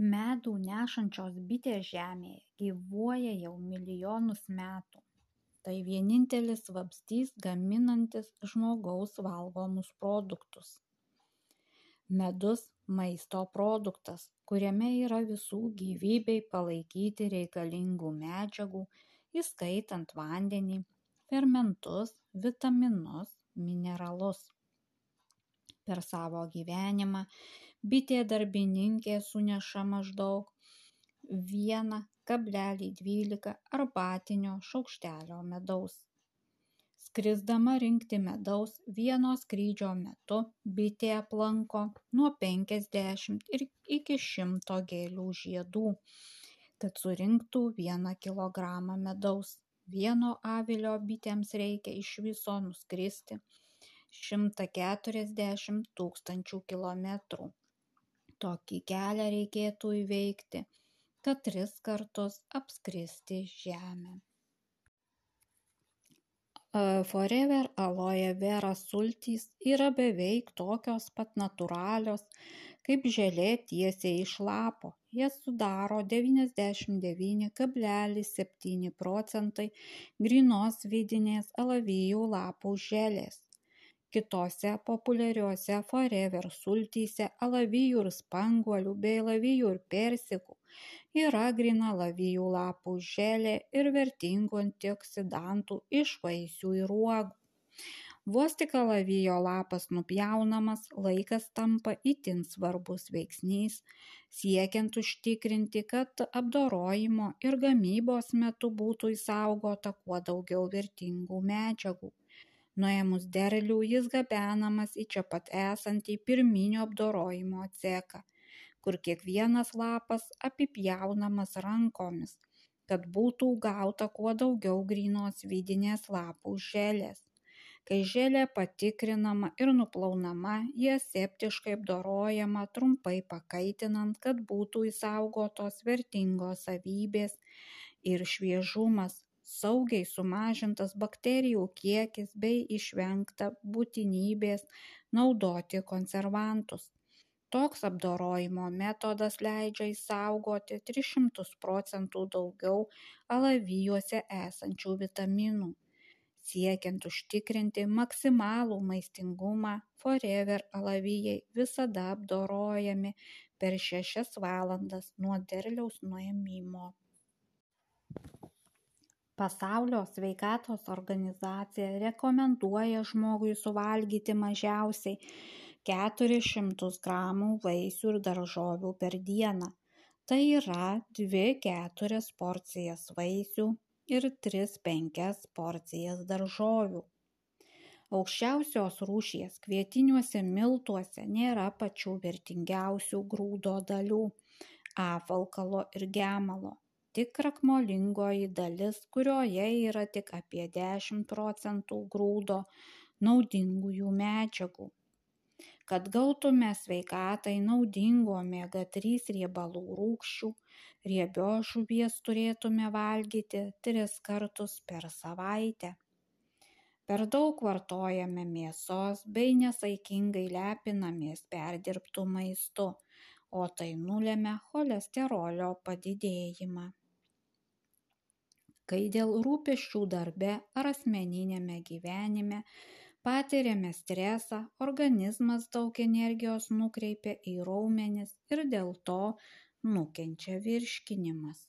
medų nešančios bitės žemėje gyvuoja jau milijonus metų. Tai vienintelis vabzdys gaminantis žmogaus valgomus produktus. Medus maisto produktas kuriame yra visų gyvybei palaikyti reikalingų medžiagų įskaitant vandenį fermentus vitaminus mineralus per savo gyvenimą bitė darbininkė suneša maždaug vieną kablelį dvylika arbatinio šaukštelio medaus. Skrisdama rinkti medaus vieno skrydžio metu bitė aplanko nuo penkiasdešimt ir iki šimto gėlių žiedų kad surinktų vieną kilogramą medaus. Vieno avilio bitėms reikia iš viso nuskristi šimtą keturiasdešimt tūkstančių kilometrų. Tokį kelią reikėtų įveikti, kad tris kartus apskristi Žemę. Forever aloe vera sultys yra beveik tokios pat natūralios, kaip želė tiesiai iš lapo. Jas sudaro 99,7 procentai grinos vidinės alavijų lapų želės kitose populiariose forever sultyse alavijų ir spanguolių bei alavijų ir persikų yra gryna alavijų lapų želė ir vertingų antioksidantų iš vaisių ir uogų. Vos tik alavijo lapas nupjaunamas, laikas tampa itin svarbus veiksnys, siekiant užtikrinti, kad apdorojimo ir gamybos metu būtų įsaugota kuo daugiau vertingų medžiagų nuėmus derlių jis gabenamas į čia pat esantį pirminio apdorojimo ceką kur kiekvienas lapas apipjaunamas rankomis kad būtų gauta kuo daugiau grynos vidinės lapų želės. Kai želė patikrinama ir nuplaunama ji aseptiškai apdorojama trumpai pakaitinant kad būtų išsaugotos vertingos savybės ir šviežumas saugiai sumažintas bakterijų kiekis bei išvengta būtinybės naudoti konservantus. Toks apdorojimo metodas leidžia išsaugoti 300 procentų daugiau alavijuose esančių vitaminų. Siekiant užtikrinti maksimalų maistingumą, forever alavijai visada apdorojami per 6 valandas nuo derliaus nuėmimo. Pasaulio sveikatos organizacija rekomenduoja žmogui suvalgyti mažiausiai 400 gramų vaisių ir daržovių per dieną. Tai yra 2-4 porcijas vaisių ir 3-5 porcijas daržovių. Aukščiausios rūšies kvietiniuose miltuose nėra pačių vertingiausių grūdo dalių - apvalkalo ir gemalo tik krakmolingoji dalis kurioje yra tik apie 10 procentų grūdo naudingųjų medžiagų. Kad gautume sveikatai naudingų omega 3 riebalų rūkščių, riebios žuvies turėtume valgyti tris kartus per savaitę. Per daug vartojame mėsos bei nesaikingai lepinamės perdirbtų maistu, o tai nulėmė cholesterolio padidėjimą kai dėl rūpesčių darbe ar asmeniniame gyvenime patiriame stresą organizmas daug energijos nukreipia į raumenis ir dėl to nukenčia virškinimas